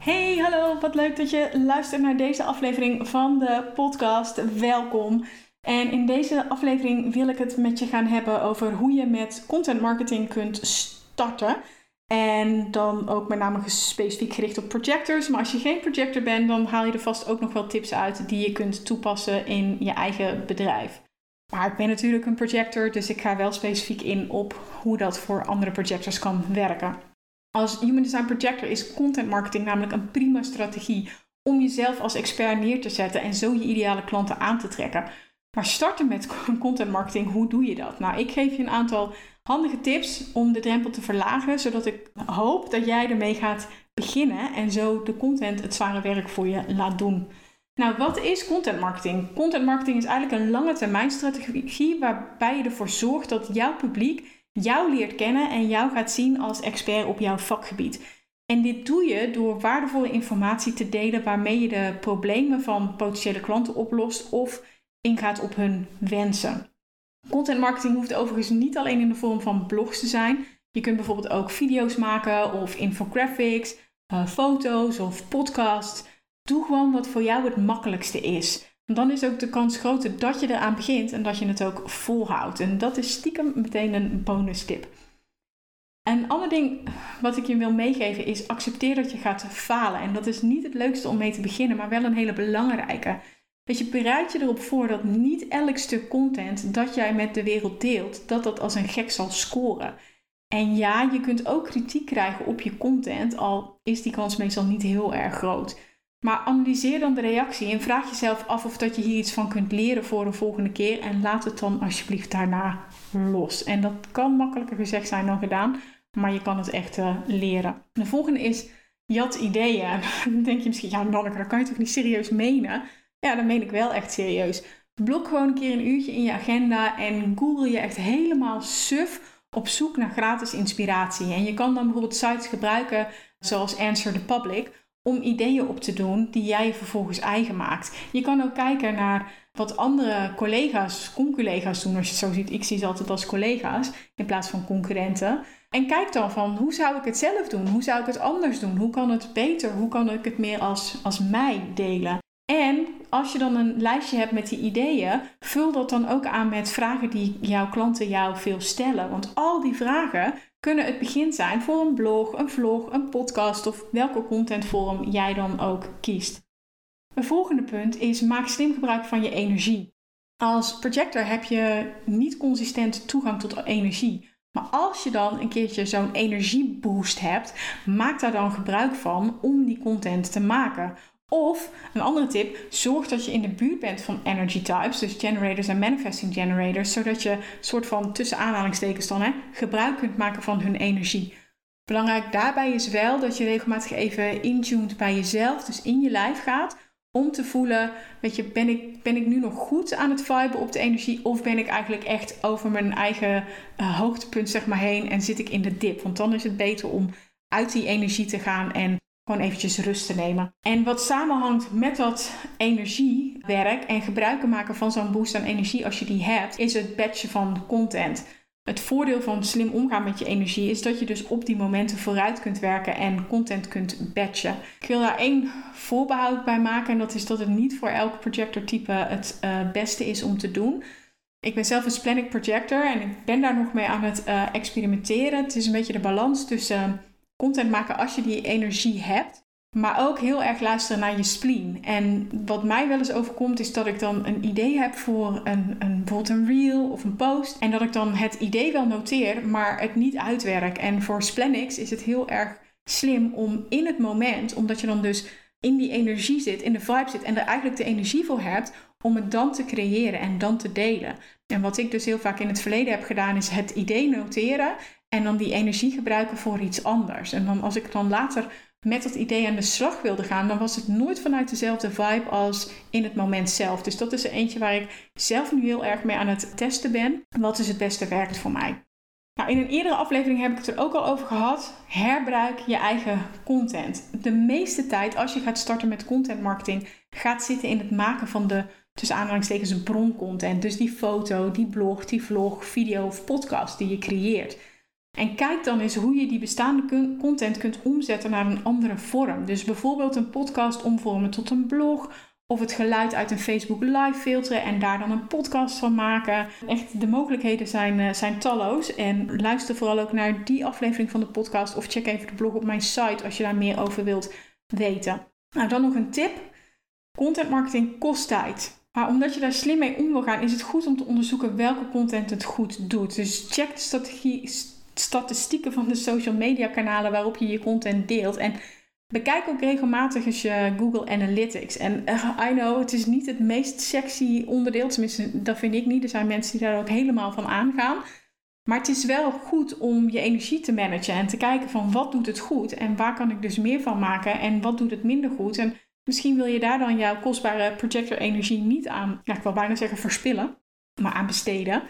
Hey, hallo, wat leuk dat je luistert naar deze aflevering van de podcast. Welkom. En in deze aflevering wil ik het met je gaan hebben over hoe je met content marketing kunt starten. En dan ook met name specifiek gericht op projectors. Maar als je geen projector bent, dan haal je er vast ook nog wel tips uit die je kunt toepassen in je eigen bedrijf. Maar ik ben natuurlijk een projector, dus ik ga wel specifiek in op hoe dat voor andere projectors kan werken. Als Human Design Projector is content marketing namelijk een prima strategie om jezelf als expert neer te zetten en zo je ideale klanten aan te trekken. Maar starten met content marketing, hoe doe je dat? Nou, ik geef je een aantal handige tips om de drempel te verlagen, zodat ik hoop dat jij ermee gaat beginnen en zo de content het zware werk voor je laat doen. Nou, wat is content marketing? Content marketing is eigenlijk een lange termijn strategie waarbij je ervoor zorgt dat jouw publiek jou leert kennen en jou gaat zien als expert op jouw vakgebied. En dit doe je door waardevolle informatie te delen waarmee je de problemen van potentiële klanten oplost of ingaat op hun wensen. Content marketing hoeft overigens niet alleen in de vorm van blogs te zijn. Je kunt bijvoorbeeld ook video's maken of infographics, uh, foto's of podcasts. Doe gewoon wat voor jou het makkelijkste is. Dan is ook de kans groter dat je eraan begint en dat je het ook volhoudt. En dat is stiekem meteen een bonus tip. Een ander ding wat ik je wil meegeven is accepteer dat je gaat falen. En dat is niet het leukste om mee te beginnen, maar wel een hele belangrijke. Dat je bereid je erop voor dat niet elk stuk content dat jij met de wereld deelt, dat dat als een gek zal scoren. En ja, je kunt ook kritiek krijgen op je content, al is die kans meestal niet heel erg groot. Maar analyseer dan de reactie en vraag jezelf af of dat je hier iets van kunt leren voor de volgende keer. En laat het dan alsjeblieft daarna los. En dat kan makkelijker gezegd zijn dan gedaan, maar je kan het echt uh, leren. De volgende is jat ideeën. Dan denk je misschien, ja Nanneke, dat kan je toch niet serieus menen? Ja, dat meen ik wel echt serieus. Blok gewoon een keer een uurtje in je agenda en google je echt helemaal suf op zoek naar gratis inspiratie. En je kan dan bijvoorbeeld sites gebruiken zoals Answer the Public om ideeën op te doen die jij vervolgens eigen maakt. Je kan ook kijken naar wat andere collega's, conculega's doen als je het zo ziet. Ik zie ze altijd als collega's in plaats van concurrenten. En kijk dan van hoe zou ik het zelf doen? Hoe zou ik het anders doen? Hoe kan het beter? Hoe kan ik het meer als, als mij delen? En als je dan een lijstje hebt met die ideeën, vul dat dan ook aan met vragen die jouw klanten jou veel stellen. Want al die vragen kunnen het begin zijn voor een blog, een vlog, een podcast of welke contentvorm jij dan ook kiest. Een volgende punt is maak slim gebruik van je energie. Als projector heb je niet consistent toegang tot energie. Maar als je dan een keertje zo'n energieboost hebt, maak daar dan gebruik van om die content te maken. Of een andere tip, zorg dat je in de buurt bent van energy types, dus generators en manifesting generators, zodat je soort van tussen aanhalingstekens dan hè, gebruik kunt maken van hun energie. Belangrijk daarbij is wel dat je regelmatig even intuned bij jezelf, dus in je lijf gaat, om te voelen, weet je, ben ik, ben ik nu nog goed aan het viben op de energie of ben ik eigenlijk echt over mijn eigen uh, hoogtepunt zeg maar heen en zit ik in de dip? Want dan is het beter om uit die energie te gaan en gewoon eventjes rust te nemen. En wat samenhangt met dat energiewerk en gebruiken maken van zo'n boost aan energie als je die hebt, is het batchen van content. Het voordeel van slim omgaan met je energie is dat je dus op die momenten vooruit kunt werken en content kunt batchen. Ik wil daar één voorbehoud bij maken en dat is dat het niet voor elk projector-type het uh, beste is om te doen. Ik ben zelf een splenic projector en ik ben daar nog mee aan het uh, experimenteren. Het is een beetje de balans tussen content maken als je die energie hebt. Maar ook heel erg luisteren naar je spleen. En wat mij wel eens overkomt, is dat ik dan een idee heb voor een, een, bijvoorbeeld een reel of een post. En dat ik dan het idee wel noteer, maar het niet uitwerk. En voor Splenix is het heel erg slim om in het moment, omdat je dan dus in die energie zit, in de vibe zit en er eigenlijk de energie voor hebt, om het dan te creëren en dan te delen. En wat ik dus heel vaak in het verleden heb gedaan, is het idee noteren en dan die energie gebruiken voor iets anders. En dan als ik dan later met dat idee aan de slag wilde gaan, dan was het nooit vanuit dezelfde vibe als in het moment zelf. Dus dat is er eentje waar ik zelf nu heel erg mee aan het testen ben. Wat is het beste werkt voor mij? Nou, in een eerdere aflevering heb ik het er ook al over gehad. Herbruik je eigen content. De meeste tijd als je gaat starten met content marketing, gaat zitten in het maken van de tussen aanhalingstekens broncontent. Dus die foto, die blog, die vlog, video of podcast die je creëert. En kijk dan eens hoe je die bestaande content kunt omzetten naar een andere vorm. Dus bijvoorbeeld een podcast omvormen tot een blog. Of het geluid uit een Facebook live filteren en daar dan een podcast van maken. Echt, de mogelijkheden zijn, uh, zijn talloos. En luister vooral ook naar die aflevering van de podcast. Of check even de blog op mijn site als je daar meer over wilt weten. Nou, dan nog een tip. Content marketing kost tijd. Maar omdat je daar slim mee om wil gaan, is het goed om te onderzoeken welke content het goed doet. Dus check de strategie, statistieken van de social media kanalen waarop je je content deelt. En bekijk ook regelmatig eens je Google Analytics. En uh, I know, het is niet het meest sexy onderdeel. Tenminste, dat vind ik niet. Er zijn mensen die daar ook helemaal van aangaan. Maar het is wel goed om je energie te managen en te kijken van wat doet het goed en waar kan ik dus meer van maken en wat doet het minder goed. En misschien wil je daar dan jouw kostbare projector energie niet aan, ja, ik wil bijna zeggen verspillen, maar aan besteden.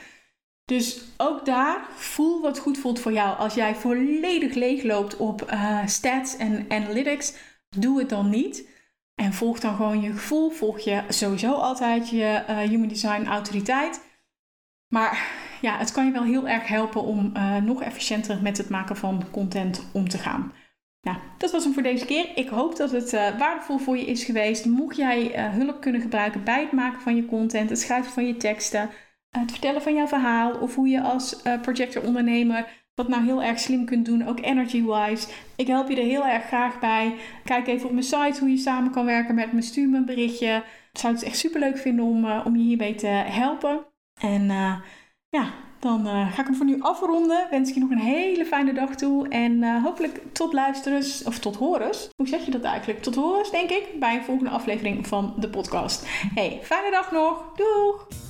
Dus ook daar voel wat goed voelt voor jou. Als jij volledig leeg loopt op uh, stats en analytics, doe het dan niet. En volg dan gewoon je gevoel. Volg je sowieso altijd je uh, human design autoriteit. Maar ja, het kan je wel heel erg helpen om uh, nog efficiënter met het maken van content om te gaan. Nou, dat was hem voor deze keer. Ik hoop dat het waardevol voor je is geweest. Mocht jij hulp kunnen gebruiken bij het maken van je content, het schrijven van je teksten, het vertellen van jouw verhaal of hoe je als uh, projectorondernemer dat nou heel erg slim kunt doen, ook energy-wise. Ik help je er heel erg graag bij. Kijk even op mijn site hoe je samen kan werken met me. Stuur me een berichtje. Ik zou het echt super leuk vinden om, uh, om je hierbij te helpen. En ja, dan ga ik hem voor nu afronden. Wens ik je nog een hele fijne dag toe. En hopelijk tot luisteren of tot horen. Hoe zeg je dat eigenlijk? Tot horen, denk ik, bij een volgende aflevering van de podcast. Hey, fijne dag nog. Doeg!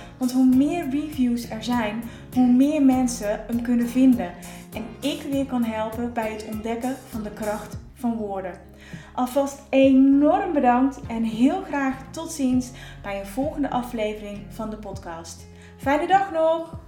Want hoe meer reviews er zijn, hoe meer mensen hem kunnen vinden. En ik weer kan helpen bij het ontdekken van de kracht van woorden. Alvast enorm bedankt en heel graag tot ziens bij een volgende aflevering van de podcast. Fijne dag nog!